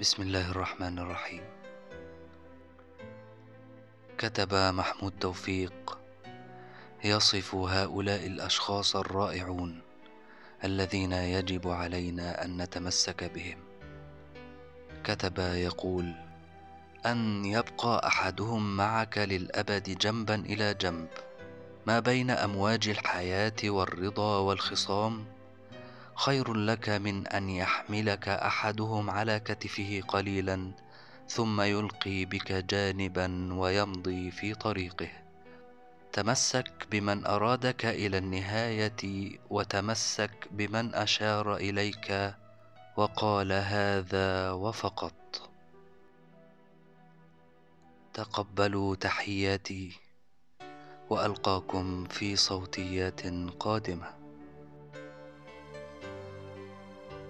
بسم الله الرحمن الرحيم. كتب محمود توفيق يصف هؤلاء الأشخاص الرائعون الذين يجب علينا أن نتمسك بهم. كتب يقول أن يبقى أحدهم معك للأبد جنبا إلى جنب ما بين أمواج الحياة والرضا والخصام خير لك من أن يحملك أحدهم على كتفه قليلا ثم يلقي بك جانبا ويمضي في طريقه. تمسك بمن أرادك إلى النهاية وتمسك بمن أشار إليك وقال هذا وفقط. تقبلوا تحياتي وألقاكم في صوتيات قادمة.